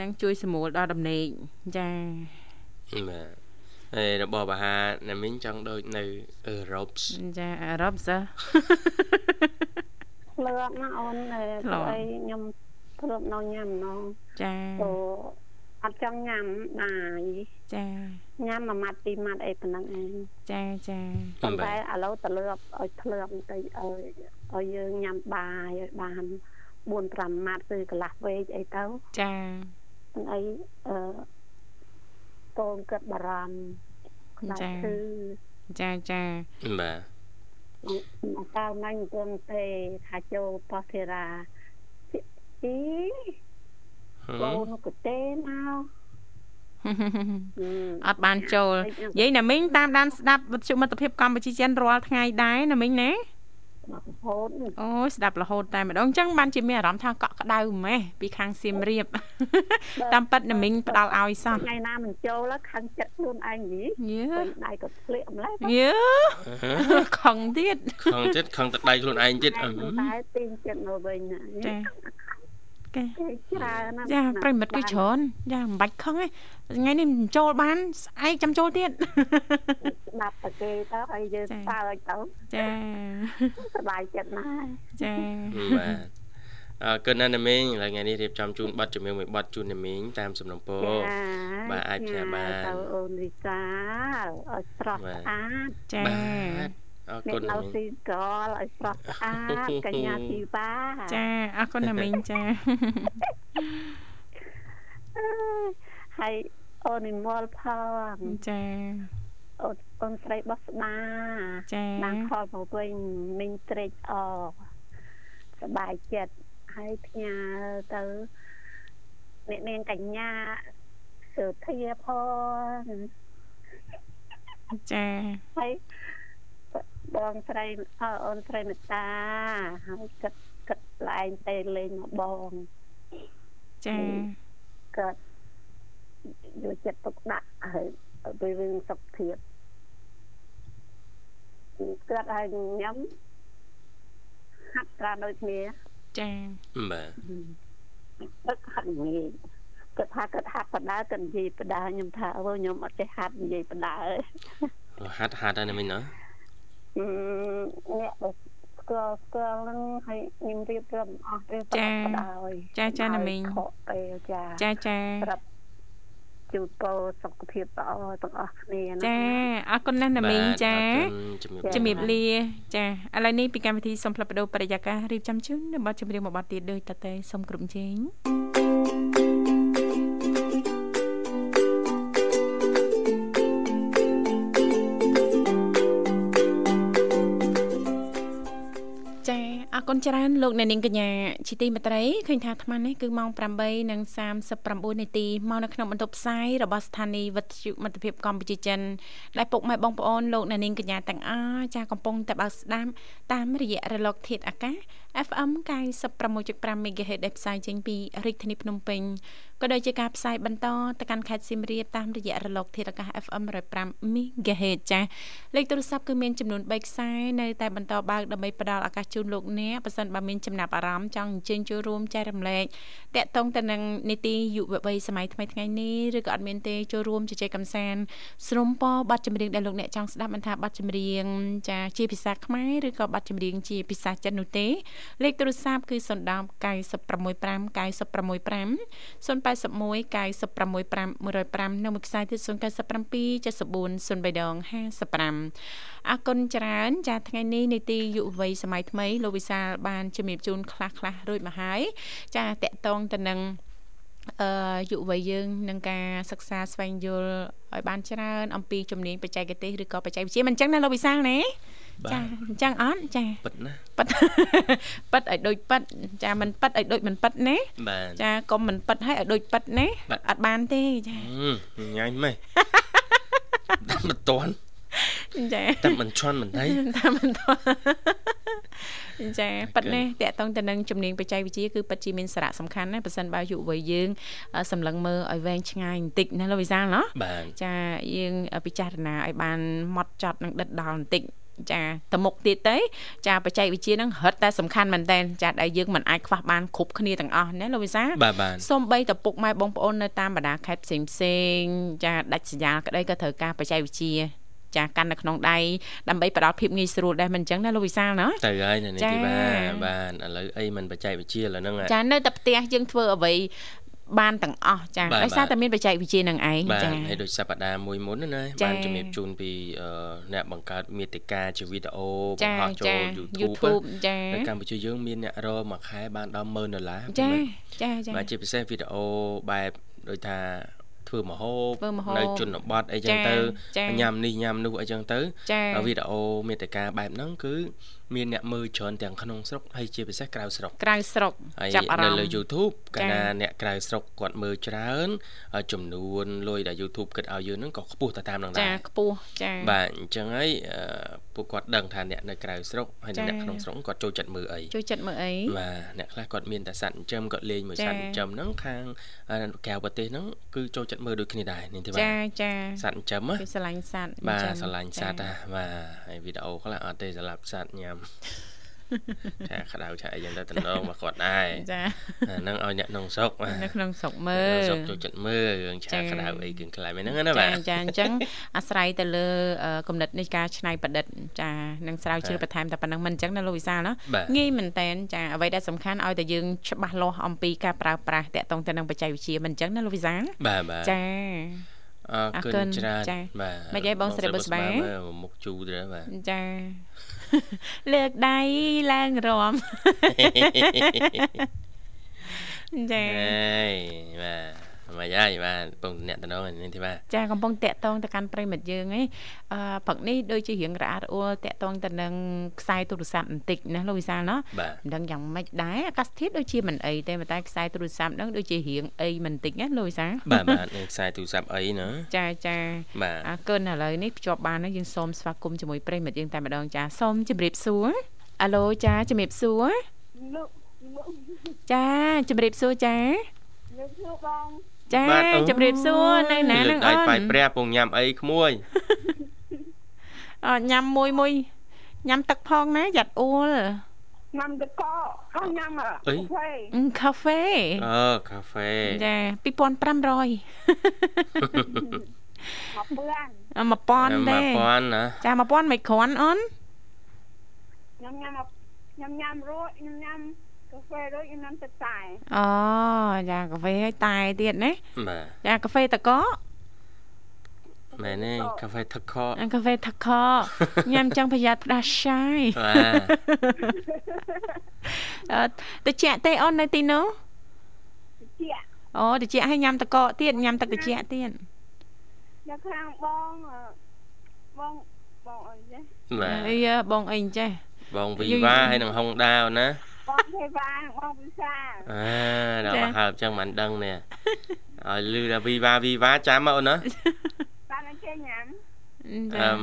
នឹងជួយសម្រួលដល់ដំណេកចាបាទហើយរបបអាហារអ្នកមីងចង់ដូចនៅអឺរ៉ុបចាអឺរ៉ុបសើ ភ្លើកណាអូនអើធ្លាប់អីខ្ញុំភ្លើកនៅញ៉ាំណងចាអូអត់ចង់ញ៉ាំបាយចាញ៉ាំមួយម៉ាត់ពីរម៉ាត់អីប៉ុណ្ណឹងឯងចាចាប៉ុន្តែឥឡូវទៅលើបឲ្យធ្លាប់បន្តិចឲ្យឲ្យយើងញ៉ាំបាយឲ្យបាន4 5ម៉ាត់ឬកន្លះវែកអីទៅចាហ្នឹងអីអឺកូនគិតបារម្ភខ្លាចគឺចាចាបាទ មកកៅមិញពុំទេថាចូលប៉ោះធីរាអីកូនក៏ទេមកអត់បានចូលនិយាយណាមីងតាមដានស្ដាប់វិទ្យុមិត្តភាពកម្ពុជាចិនរាល់ថ្ងៃដែរណាមីងណាមករហូត អូយស្ដាប់រហូតតែម្ដងអញ្ចឹងបានជាមានអារម្មណ៍ថាកក់ក្ដៅម៉េះពីខាងសៀមរាបតាមពិតណាមីងផ្ដាល់ឲ្យសោះថ្ងៃណាមិនចូលខឹងចិត្តខ្លួនឯងយីយើពេញដៃក៏ធ្លាក់ម្លេះយើខឹងទៀតខំចិត្តខំទឹកដៃខ្លួនឯងចិត្តអឺតែទីងចិត្តមកវិញណាចាកែគេច្រើនណាស់ចាប្រិមិត្តគឺច្រើនចាមិនបាច់ខឹងទេថ្ងៃនេះមិនចូលបានស្អែកចាំចូលទៀត ស្ដាប់តែគេទៅហើយយើងចាសើចទៅចាសប្បាយចិត្តណាស់ចាបាទអរគុណណាស់ណាមីងឥឡូវថ្ងៃនេះរៀបចំជូនប័ណ្ណជំនឿមួយប័ណ្ណជូនណាមីងតាមសំណពរបាទអាចផ្ញើបានទៅអូនលីសាឲ្យស្រស់បាទស្អាតចាបាទអរអ្នកគុណណានៅមីងស៊ីកលឲ្យស្រស់ស្អាតកញ្ញាជីវ៉ាចាអរគុណណាមីងចាអើយហើយអូននិមលផងចា អូនអូនស្រីបោះស្ដាចាបានខលមកវិញមីងត្រេកអរសប្បាយចិត្តហើយផ្ញើទៅអ្នកនាងកញ្ញាសុធាផងចាហើយបងស្រីអើអូនស្រីមេត្តាហើយគិតគិតឡែងទៅលេងមកបងចាគាត់យកចិត្តទុកដាក់ហើយពីរឿងសុខភាព គាត់ឲ្យញ៉ាំហាត់ត្រាដូចគ្នាចាបាទទឹកហាត់ងាយគាត់ថាគាត់ហាត់បដាគាត់និយាយបដាខ្ញុំថាអូខ្ញុំអត់ចេះហាត់និយាយបដាទេហាត់ហាត់ហើយណាមិញណាអឺអ្នកដែលស្គាល់ស្គាល់ហ្នឹងឲ្យខ្ញុំរៀបរាប់អស់ទេបដាហើយចាចាណាមីងខកពេលចាចាចាប្រាប់ ជូនពរសុខភាពល្អទាំងអស់គ្នាណាចាអរគុណណាស់ណាមីងចាជំរាបជំរាបលាចាឥឡូវនេះពីកម្មវិធីសូមផ្លាប់បដោបរិយាកាសរៀបចំជូននៅបទចម្រៀងមួយបទទៀតដូចតតែសូមគ្រប់ជេងចាអ គុណច្រើនលោកអ្នកនាងកញ្ញាជីទីមេត្រីឃើញថាអាត្មានេះគឺម៉ោង8:39នាទីមកនៅក្នុងបន្ទប់ផ្សាយរបស់ស្ថានីយ៍វិទ្យុមិត្តភាពកម្ពុជាចិនដែលពុកម៉ែបងប្អូនលោកអ្នកនាងកញ្ញាទាំងអស់ចាកំពុងតែបើកស្ដាប់តាមរយៈរលកធាតុអាកាស FM 96.5 MHz ដែលផ្សាយចេញពីរាជធានីភ្នំពេញក៏ដូចជាការផ្សាយបន្តទៅកាន់ខេត្តសៀមរាបតាមរយៈរលកធាតុអាកាស FM 105 MHz ចាស់លេខទូរស័ព្ទគឺមានចំនួន3ខ្សែនៅតែបន្តបើកដើម្បីផ្ដល់ឱកាសជូនលោកអ្នកប៉ះសិនបើមានចំណាប់អារម្មណ៍ចង់អញ្ជើញចូលរួមចែករំលែកតាក់ទងទៅនឹងនីតិយុវវ័យសម័យថ្មីថ្ងៃនេះឬក៏អត់មានទេចូលរួមជជែកកម្សាន្តស្រុំពប័ណ្ណចម្រៀងដែលលោកអ្នកចង់ស្ដាប់មិនថាប័ណ្ណចម្រៀងចាជាភាសាខ្មែរឬក៏ប័ណ្ណចម្រៀងជាភាសាចិននោះទេលេខទូរស័ព្ទគឺ010 965 965 081 965 105នៅមួយខ្សែទៀត097 74 03ដង55អរគុណច្រើនចាថ្ងៃនេះនីតិយុវវ័យសម័យថ្មីលោកវិសាលបានជំរាបជូនខ្លះខ្លះរួចមកហើយចាតកតងទៅនឹងអឺយុវវ័យយើងនឹងការសិក្សាស្វែងយល់ឲ្យបានច្រើនអំពីជំនាញបច្ចេកទេសឬក៏បច្ចេកវិទ្យាមិនអញ្ចឹងណាលោកវិសាលណា ចាអញ្ចឹងអត់ចាពិតណាប៉ិតប៉ិតឲ្យដូចប៉ិតចាមិនប៉ិតឲ្យដូចមិនប៉ិតណាបាទចាកុំមិនប៉ិតឲ្យឲ្យដូចប៉ិតណាបាទអត់បានទេចាហឹមញ៉ាញ់ម៉េចតែមិនតន់ចាតែមិនជន់មិនដៃតាមមិនតចាប៉ិតណាតកតងទៅនឹងជំនាញបច្ចេកវិទ្យាគឺប៉ិតជាមានសារៈសំខាន់ណាប៉ះសិនបើយុវវ័យយើងអឺសម្លឹងមើលឲ្យវែងឆ្ងាយបន្តិចណាលោកវិសាលណាបាទចាយើងពិចារណាឲ្យបានម៉ត់ចត់និងដិតដល់បន្តិច ចាទៅមុខទៀតទៅចាបច្ចេកវិទ្យាហ្នឹងរឹតតែសំខាន់មែនតើចាដែលយើងមិនអាចខ្វះបានគ្រប់គ្នាទាំងអស់ណាលោកវិសាលបាទបាទសូម្បីតែពុកម៉ែបងប្អូននៅតាមបណ្ដាខេត្តផ្សេងផ្សេងៗចាដាច់សញ្ញាក្តីក៏ត្រូវការបច្ចេកវិទ្យាចាកាន់នៅក្នុងដៃដើម្បីផ្ដល់ភាពងាយស្រួលដែរមិនអញ្ចឹងណាលោកវិសាលណាទៅហើយនៅនេះចាទីបាទបាទឥឡូវអីមិនបច្ចេកវិទ្យាឥឡូវហ្នឹងហ่ะចានៅតែផ្ទះយើងធ្វើអ្វី បានទាំងអស់ចាបាទដោយសារបាទតែមានបច្ចេកវិទ្យានឹងឯងបាទចាហើយដូចសប្តាហ៍មួយមុនណាណាចាបានជំរាបជូនពីអឺអ្នកបង្កើតមាតិកាជាវីដេអូបចាង្កត់ចូលចា YouTube YouTube ចានៅកម្ពុជាយើងមានអ្នករកមួយខែបានដល់10000ដុល្លារចាមិនចាចាបាទជាពិសេសវីដេអូបែបដូចថាធ្វើមហូបធ្វើម្ហូបនៅជនបទអីចឹងចាទៅចាញ៉ាំនេះញ៉ាំនោះអីចឹងទៅចាវីដេអូមេតិកាបែបហ្នឹងគឺមានអ្នកមើលច្រើនទាំងក្នុងស្រុកហើយជាពិសេសក្រៅស្រុកក្រៅស្រុកហើយចាប់អារនៅម្មណ៍លើ YouTube កាលចាណាអ្នកក្រៅស្រុកគាត់មើលច្រើនហើយចំនួនលុយដែល YouTube គិតឲ្យយើងហ្នឹងក៏ខ្ពស់ទៅតាមហ្នឹងដែចារខ្ពស់ចាបាទអញ្ចឹងហើយអឺពួកគាត់ដឹងថាអ្នកនៅក្រៅស្រុកហើយចាអ្នកក្នុងស្រុកគាត់ចូលចិត្តមើលអីជួយចិត្តមើលអីបាទអ្នកខ្លះគាត់មានតែសត្វចិញ្ចឹមគាត់លេងមួយចាសត្វចិញ្ចឹមហ្នឹងខាងអឺក្រៅប្រទេសហ្នឹងគឺចូលចិត្តមើលដូចគ្នាដែរនេះទេបាទចាចាសត្វចិញ្ចឹមណាគេស្រឡាញ់សត្វបាទអញ្ចឹងស្រឡាញ់សត្វចាណាបាទហើយវីដេអូខ្លះអត់ទេសម្រាប់សត្វញ៉ាំចាក្តៅឆាអីយ៉ាងទៅតំណងមកគាត់ដែរចាអាហ្នឹងឲ្យអ្នកក្នុងស្រុកបាទនៅក្នុងស្រុកមើនៅលស្រុកចូលចិត្តមើលរឿងឆាចាក្តៅអីគឹងខ្លាំងហ្នឹងណាបាទចាចាអញ្ចឹងអាស្រ័យទៅលើអឺគំនិតនៃការច្នៃប្រឌិតចានឹងស្រាវជ្រាវបន្ថែមតែប៉ុណ្្នឹងមិនអញ្ចឹងណាលោកវិសាលណាបាទងាយមែនតែនចាអ្វីដែលសំខាន់ឲ្យតែយើងច្បាស់លាស់អំពីការប្រើប្រាស់តាក់ទងទៅនឹងបច្ចេកវិទ្យាមិនអញ្ចឹងណាលោកវិសាលបាទបាទចាអរគុអរគុណណច្រើនចាបាទមិនអីបងស្រីបុស្បាមើលមុខជូរទៅបាទចា លើកដៃឡើងរំចាហេបាទ មកយាយបាទពងអ្នកតំណងនេះទេបាទចាកំពុងតាក់ទងទៅកាន់ប្រិមិត្តយើងឯងអឺព្រឹកនេះដូចជារៀងរអាក់រអួលតាក់ទងទៅនឹងខ្សែទូរស័ព្ទបន្តិចណាលោកវិសាលណាបាទមិនដឹងយ៉ាងម៉េចដែរអាកាសធាតុដូចជាមិនអីទេប៉ុន្តែខ្សែទូរស័ព្ទហ្នឹងដូចជារៀងអីមិនតិចណាលោកវិសាលបាទបាទនឹងខ្សែទូរស័ព្ទអីណាចាចាបាទអរគុណឥឡូវនេះភ្ជាប់បានហើយយើងសូមស្វាគមន៍ជាមួយប្រិមិត្តយើងតែម្ដងចាសូមជម្រាបសួរអាឡូចាជម្រាបសួរលោកចាជម្រាបសួរចាលោកលោកបងចចាបាទ អូជំរាបសួរនៅណាលើនឹងកដៃអូនបាយព្រះពងញ៉ាំអីក្មួយអញញ៉ាំមួយមួយញ៉ាំទឹកផងណាយ៉ាត់អួលញ៉ាំតកអស់ញ៉ាំអីកាហ្វេអឺកាហ្វេអឺកាហ្វេចា2500មកពឿនអឺ1000ទេ1000ណាចា1000មិនគ្រាន់អូនញ៉ាំញ៉ាំញ៉ាំញ៉ាំរួចញ៉ាំញ៉ាំ កាហ្វេរួចញ៉ាំទឹកតែអូចាកាហ្វេឲ្យតែទៀតណាបាទចាកាហ្វេតកមែនទេកាហ្វេទឹកខអាកាហ្វេថកញ៉ាំចង់ប្រយ័ត្នផ្ដាសាយបាទអឺតិចទេអូននៅទីនោះជាអូតិចឲ្យញ៉ាំតកទៀតញ៉ាំទឹកតិចទៀតនៅខាងបងអឺបងបងអីចេះបាទអីបងអីចេះបងវីវ៉ាហើយនឹងហុងដាវណា បងទេវ៉ាបងវិសាអើដល់ចាមកហើបចឹងមិនដឹងនេះឲ្យលឺថាវីវ៉ាវីវ៉ាចាំមកអូនណាបានអញ្ចឹងញ៉ាំអឺម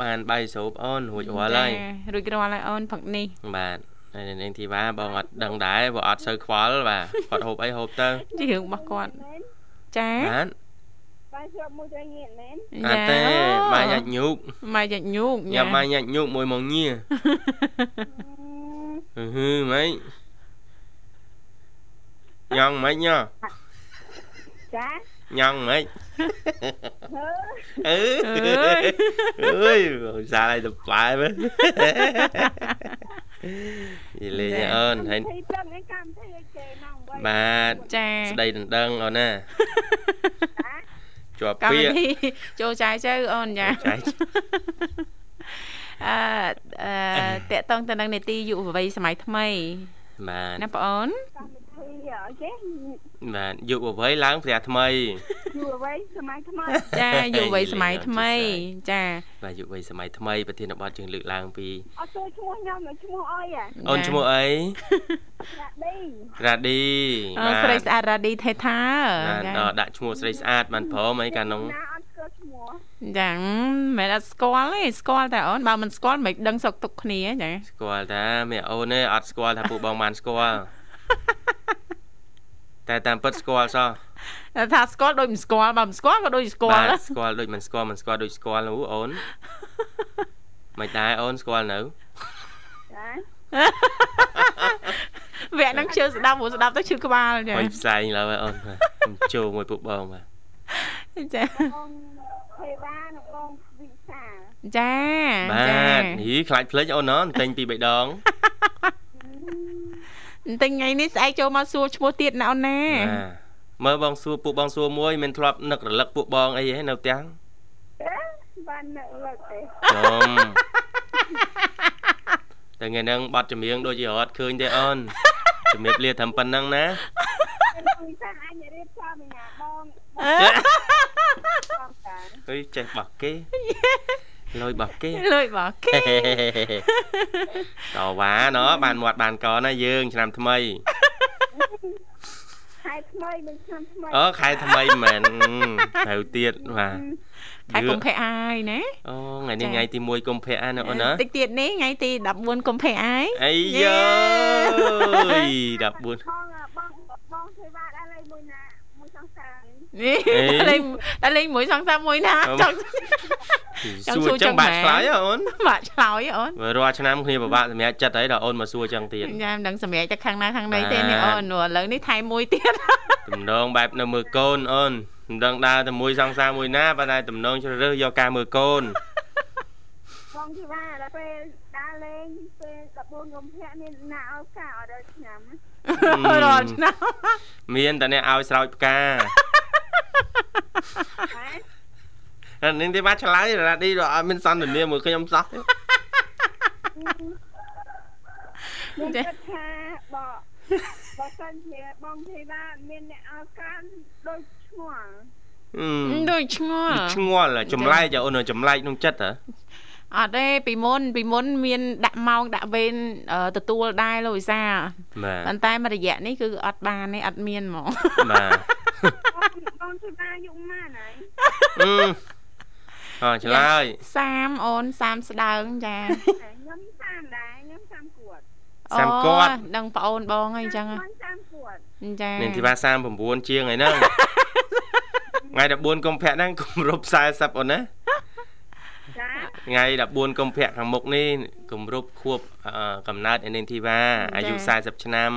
បានបាយស្រូបអូនរួចរាល់ហើយរួចរាល់ហើយអូនផឹកនេះបាទហើយនាងធីវ៉ាបងអត់ដឹងដែរព្រោះអត់សូវខ្វល់បាទគាត់ហូបអីហូបទៅជារឿងរបស់គាត់មែនចាបាទបាយស្រាប់មួយទៅញៀនមែនអត់ទេបាយញាច់ញូកម៉ែយ៉ាច់ញូកញ៉ាំបាយញាច់ញូកមួយមកញៀ ហឺហឺម៉េចញ៉ាំម៉េចញ៉ាចាញ៉ាំម៉េចហឺអឺអើយបងសារឲ្យទៅប៉ែមើលយីលេងអូនហើយទីព្រឹកនេះកម្មវិធីឲ្យគេម៉ោង8បាទចាស្ដីដណ្ដឹងអូនណាជាប់កម្មពាវិក្យធីចូលចាយទៅអូនចាចាយ អឺអឺតកតងទៅនឹងនេតិយុវវ័យសម័យថ្មីបាទណាបងអូនកម្មវិធីអីចេះបាទយុវវ័យឡើងផ្ទះថ្មីយូរអ្វីសម័យថ្មីចាយុវវ័យសម័យថ្មីចាបាទយុវវ័យសម័យថ្មីប្រធានបទយើងលើកឡើងពីអត់ចូលឈ្មោះខ្ញុំឈ្មោះអីអាអូនឈ្មោះអីដាក់ឌីរ៉ាឌីអឺស្រីស្អាតរ៉ាឌីថេថាបាទចាដល់ដាក់ឈ្មោះស្រីស្អាតបានព្រមអីកាលនោះ ណាអត់ស្គាល់ឈ្មោះចាមិនអត់ស្គាល់ទេស្គាល់តែអូនបើមិនស្គាល់មិនដឹងសុកទុកគ្នាចាស្គាល់តាមេអូនទេអត់ស្គាល់ថាពួកបងបានស្គាល់តែតាមពិតស្គាល់សោះតែថាស្គាល់ដូចមិនស្គាល់បើមិនស្គាល់ក៏ដូចស្គាល់បាទស្គាល់ដូចមិនស្គាល់មិនស្គាល់ដូចស្គាល់នោះអូនមិនដែរអូនស្គាល់នៅចាវគ្គហ្នឹងជឿស្ដាប់ព្រោះស្ដាប់ទៅឈឺក្បាលចាអុយផ្សែងឡើយអូនបាទខ្ញុំចូលមួយពួកបងបាទ ចាបងទេវ៉ានិងបងវិសាចាបាចាទហីខ្លាចភ្លេចអូនណទិញពីរបីដងតែថ្ងៃនេះស្អែកចូលមកសួរឈ្មោះទៀតណាអូនណាបាទមើលបងសួរពួកបងសួរមួយមិនធ្លាប់នឹករលឹកពួកបងអីហ៎នៅផ្ទះបាននៅលើទេចំតែថ្ងៃហ្នឹងបတ်ចម្រៀងដូចជារត់ឃើញទេអូនជំរាបលាត្រឹមប៉ុណ្ណឹងណាបងវិសាអញរៀបចំញ៉ាបងបងតា អុយចេះបោះគេលុយបោះគេលុយបងគេតវ៉ាណោះបានមាត់បានកណាយើង ឆ្នាំថ្មីខែថ្មីមិនឆ្នាំថ្មីអូខែថ្មីមែនត្រូវទៀតបាទខែកុម្ភៈហើយណាអូថ្ងៃនេះថ្ងៃទី1កុម្ភៈណាអូនណាតិចទៀតនេះថ្ងៃទី14កុម្ភៈហើយអីយើយ14 បងបងបងទេវ៉ាដល់ហើយមួយណាមួយសង្សារ នេះអេតែលេងតែលេងមួយសង្សារមួយណាអឺចង់ចង់សួរសួរចឹចឹងងបាក់ម៉ែឆ្លើយហ៎អូនបាក់ឆ្លើយអូនបើរាល់ឆ្នាំគ្នាពិបាកសម្រាប់ចិត្តហើយដល់អូនមកសួរចឹងទៀតញ៉ាំដឹងសម្រាប់តែខាងណាខាងណីបាទទេនេះអូនឥឡូវនេះថែមមួយទៀតតំណងបែបនៅមើលកូនអូនមិនដឹងដើរតែមួយសង្សារមួយណាប៉ុន្តែតំណងជ្រើសរើសយកការមើលកូនបងទេវ៉ាដល់ពេលដើរលេងពេល14កុម្ភៈមានណាឲ្យការអត់ដល់ឆ្នាំរាល់ឆ្នាំមានតែអ្នកឲ្យស្រោចផ្កាហ៎អា នេះទេបាទឆ្លើយរ៉ាឌីដល់អត់មានសន្ទនាមួយខ្ញុំសោះមានគិតថាបើបើសិនជាបងទេវ៉ាមានអ្នកឲ្យការដូចឈ្មោះអឺដូចឆ្ងល់ឆ្ងល់ហ៎ចម្លែកហ៎អូនចម្លែកក្នុងចិត្តហ៎អត់ទេពីមុនពីមុនមានដាក់ម៉ោងដាក់វេនអឺទទួលដែរលោកវិសាបាទប៉ុន្តែមួយរយៈនេះគឺអត់បានទេអត់មានហ្មងបាទ បងបងទេវ៉ាយុម៉ានហើយអឺអើឆ្លើយ30អូន30ស្ដើងចាខ្ញុំតាមដែរខ្ញុំតាមគួតសាំគាត់អូដឹងប្អូនបងអីចឹងហ៎ខ្ញុំតាមគួតគាត់ចានាងធីវ៉ា39ជាងហើយហ្នឹងថ្ងៃ14កុម្ភៈហ្នឹងគម្រប់40អូនណាចាថ្ងៃ14កុម្ភៈខាងមុខនេះគម្រប់ខួបអឺកំណើតឯនាងធីវ៉ាអាយុ40ឆ្នាំ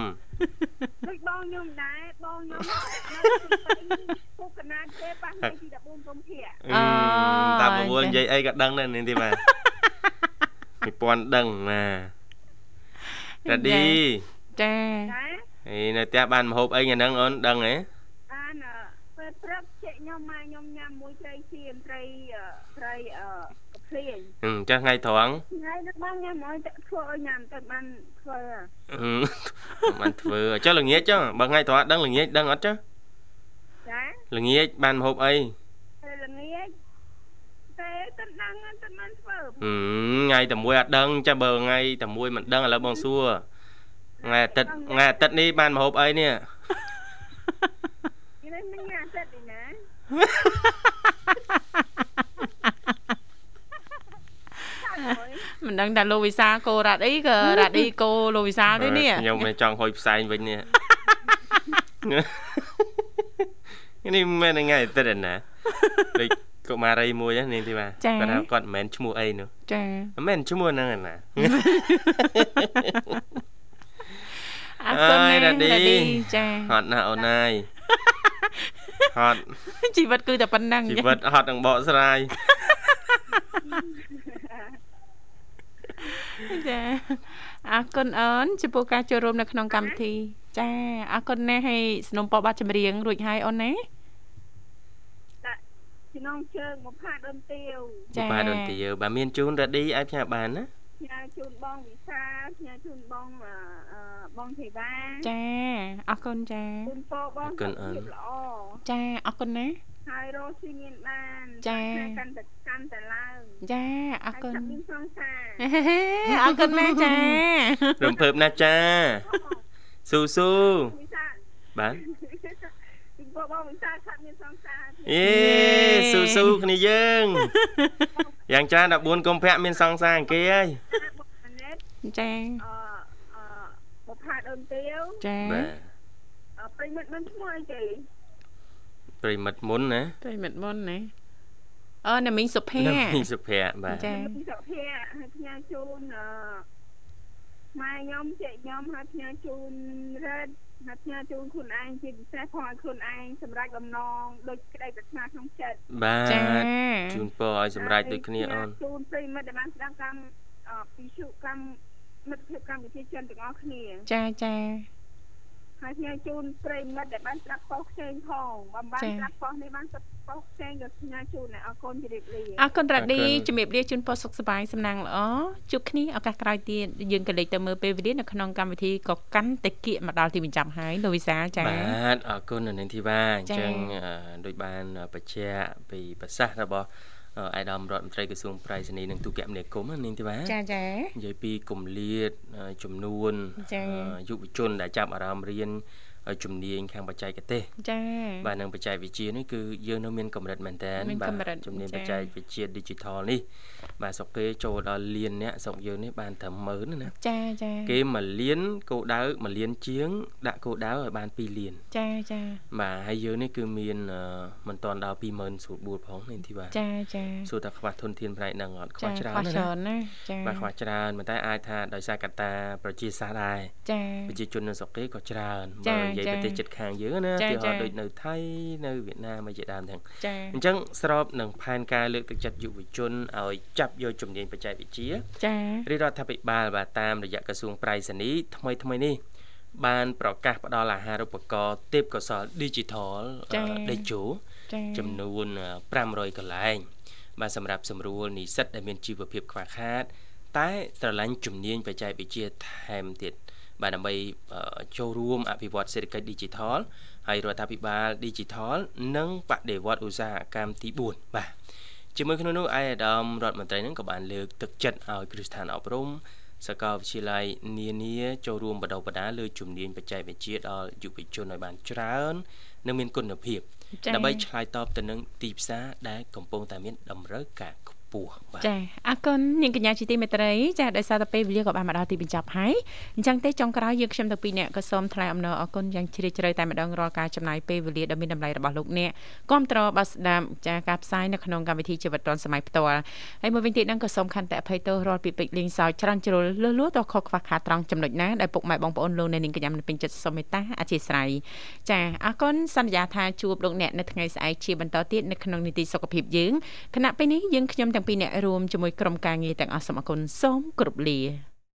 ដូចបងខ្ញុំដែរបងខ្ញុំនៅពុកកណាតទេប៉ះថ្ងៃទី14កុម្ភៈអឺតាប្រវល់និយាយអីក៏ដឹងដែរនាងធីវ៉ាមិនពាន់ដឹងណារ៉ាឌីចាចាអីនៅផ្ទះបានម្ហូបអីថ្ងៃហ្នឹងអូនដឹងហ៎បានអឺពេលព្រឹកជែកខ្ញុំម៉ែខ្ញុំញ៉ាំមួយត្រីសៀនត្រីអឺត្រីអឺកា ភ្លៀងហឹមចាស់ថ្ងៃត្រង់ថ្ងៃនេះបងញ៉ាំឲ្យទៅធ្វើឲ្យញ៉ាំទៅបានធ្វើហឹមបានធ្វើចុះល្ងាចចុះបើថ្ងៃត្រង់ដឹងល្ងាចដឹងអត់ចុះចាល្ងាចបានម្ហូបអីពេលល្ងាចតែទៅដឹងទៅបានធ្វើហឹមថ្ងៃតែមួយអត់ដឹងចាបើថ្ងៃតែមួយមិនដឹងឥឡូវបងសួរថ្ងៃអាទិត្យថ្ងៃអាទិត្យនេះបានម្ហូបអីនេះនេះមិនញ៉ាំចិត្តទេណា មិនដឹងថាលោកវិសាលកោរ៉ាឌីក៏រ៉ាឌីកោលោកវិសាលទេនេះខ្ញុំមិនចង់ហុយផ្សែងវិញនេះនេះមិនមែនថ្ងៃអាទិត្យទេណាដូចកុមារីមួយហ្នឹងនាងធីវ៉ាគាត់ថាគាត់មិនមែនឈ្មោះអីនោះចាមិនមែនឈ្មោះហ្នឹងឯណាអរគុណអើយណារ៉ាឌីរ៉ាឌីចាហត់ណាស់អូនណាយហត់ជីវិតគឺតែប៉ុណ្្នឹងជីវិតហត់នឹងបកស្រាយ ចាអរគុណអូនចំពោះការចូលរួមនៅក្នុងកម្មវិធី ចាអរគុណណាស់ហើយสนុំពបបាត់ចម្រៀងរួចហើយអូនណាដាក់ចំណងជើងមកផាតដូនទាវចា៎បាទដូនទាវបើមានជូនរ៉ាឌីអាចផ្ញើបានណាផ្ញើជូនបងវិសាផ្ញើជូនបងអឺអឺបងធីវ៉ាចាអរគុណចាជូនពរបងសុខភាពល្អចាអរគុណណា ហើយរស់ស៊ីងៀនបានចា៎កាន់តែកាន់តែឡើងចាអរហើយគុណចាប់មានសង្សារអរគុណណាស់ចារំភើបណាស់ចាស៊ូស៊ូវិសាបាទជូនពរបងវិសាចាប់មានសង្សារអេស៊ូស៊ូគ្នាយើងយ៉ាងច្រើន14កុម្ភៈមានសង្សារអង្គគេហើយបងអាណេតចាអឺអឺបុផាដូនទាវចាបាទអឺប្រិមិត្តមិនឈ្មោះអីទេ ប្រិមិត្តមុនណាប្រិមិត្តមុនណាអឺណាមីងសុភ័នៅក្រពីសុភ័ក្របាទចាពីសុភ័ក្រហើយផ្ញើជូនអឺម៉ែខ្ញុំចេកខ្ញុំហើយផ្ញើជូនរ៉េតហើយផ្ញើជូនខ្លួនឯងជាពិសេសផងឲ្យខ្លួនឯងសម្រាប់បំណងដូចក្តីប្រាថ្នាក្នុងចិត្តបាចាទជូនពរឲ្យសម្រេចដូចគ្នាអូនជូនប្រិមិត្តដែលបានស្ដាប់កម្មអឺពីសុកម្មមិត្តភាពកម្មវិធីជនទាំងអស់គ្នាចាចា ហើយផ្ញើជូនប្រិមិត្តដែលបានស្ដាប់ប៉ុស្តិ៍ផ្សេងផងបើបានស្ដាប់ប៉ុស្តិ៍នេះបានស្ដាប់ប៉ុស្តិ៍ផ្សេងក៏ផ្ញើជូនដែរអរគុណជម្រាបលាអរគុណរ៉ាឌីជំរាបលាជូនពរសុខសប្បាយសំណាងល្អជួបគ្នាឱកាសក្រោយទៀតយើងក៏លេចទៅមើលពេលវេលានៅក្នុងកម្មវិធីក៏កាន់តែគៀកមកដល់ទីបញ្ចប់ហើយលោកវិសាលចាបាទអរគុណនៅនាងធីវ៉ាអញ្ចា៎ចឹងអឺដូចបានបញ្ជាក់ពីប្រសាសន៍របស់ អឺអាយដាមរដ្ឋមន្ត្រីក្រសួងប្រៃសណីនិងទូរគមនាគមន៍ណានាងធីវ៉ាចាចានិយាយពីគម្លាតអឺចំនួនចា៎អឺយុវជនដែលចាប់អារម្មណ៍រៀនឲ្យ ជំនាញខាងបច្ចេកទេសចាបាទនឹងបច្ចេកវិទ្យានេះគឺយើងនៅមានកម្រិតមែនតើមានកម្រិតជំនាញចា៎បច្ចេកវិទ្យា Digital នេះបាទស្រុកគេចូលដល់លានអ្នកស្រុកយើងនេះបានត្រឹម10000ណាចាចាគេមួយលានគោលដៅមួយលានជាង ដាក់គោលដៅឲ្យបាន2លានចាចាបាទហើយយើងនេះគឺមានអឺមិនតាន់ដល់20000ស្រួលបួលផងនេះទីបាទចាចាសួរថាខ្វះធនធានផ្នែកហ្នឹងអត់ខ្វះចាច្រើនខ្វះណាស់ច្រើនណាណាចាបាទខ្វះច្រើនប៉ុន្តែអាចថាដោយសារកត្តាប្រជាសាស្ត្រដែរចាប្រជាជននៅស្រុកគេក៏ច្រើនចាបើនិយាយចាប្រទេសជិតខាងយើងណាចាទីហោចាដូចនៅថៃនៅវៀតណាមអីជាដើមទាំងចាអញ្ចឹងស្របនឹងផែនការលើកទឹកចិត្តយុវជនឲ្យចាប់យកជំនាញបច្ចេកវិទ្យាចារាជរដ្ឋាភិបាលបាទតាមរយៈក្រសួងប្រៃសណីថ្មីថ្មីនេះបានប្រកាសផ្ដល់អាហារូបករណ៍ទេពកោសល Digital ដេជោចាចំនួន500កន្លែងបាទសម្រាប់សម្រួលនិស្សិតដែលមានជីវភាពខ្វះខាត តែស្រឡាញ់ជំនាញបច្ចេកវិទ្យាថែមទៀត បាទដើម្បីអឺចូលរួមអភិវឌ្ឍសេដ្ឋកិច្ច Digital ហើយរដ្ឋាភិបាល Digital និងបដិវត្តឧស្សាហកម្មទី4បាទជាមួយក្នុងនោះឯកឧត្តមរដ្ឋមន្ត្រីនឹងក៏បានលើកទឹកចិត្តឲ្យគ្រឹះស្ថានអប់រំសាកលវិទ្យាល័យនានាចូលរួមបណ្ដុះបណ្ដាលលើជំនាញបច្ចេកវិទ្យាដល់យុវជនឲ្យបានច្រើននិងមានគុណភាពចាដើម្បីឆ្លើយតបទៅនឹងទីផ្សារដែលកំពុងតែមានតម្រូវការខ្ព ពោះបាទចាអរគុណនាងកញ្ញាជាទីមេត្រីចាដោយសារតែពេលវេលាក៏បានមកដល់ទីបញ្ចប់ហើយអញ្ចឹងទេចុងក្រោយយើងខ្ញុំទាំងពីរនាក់ក៏សូមថ្លែងអំណរអគុណយ៉ាងជ្រាលជ្រៅតែម្ដងរាល់ការចំណាយពេលវេលាដ៏មានតម្លៃរបស់លោកអ្នកគាំទ្របាទស្ដាប់ចាការផ្សាយនៅក្នុងកម្មវិធីជីវិតឌွန်សម័យផ្ទាល់ហើយមួយវិញទៀតហ្នឹងក៏សូមខន្តិអភ័យទោសរាល់ពីពេចលេងសើចច្រើនជ្រុលលឺលួតខុសខ្វះខាតត្រង់ចំណុចណាដែលពុកម៉ែបងប្អូនលោកអ្នកនាងកញ្ញាមិនពេញចិត្តសូមមេត្តាអធិស្ឋានចាអរគុណសន្យាថាជួបលោកអ្នកនៅថ្ងៃស្អែកជាបន្តទៀតនៅក្នុងនីតិសុខភាពយើងគណៈពេលនេះយើងខ្ញុំទាំងពីរអ្នករួមជាមួយក្រុមការងារទាំងអស់សូមអគុណសូមគោរពលា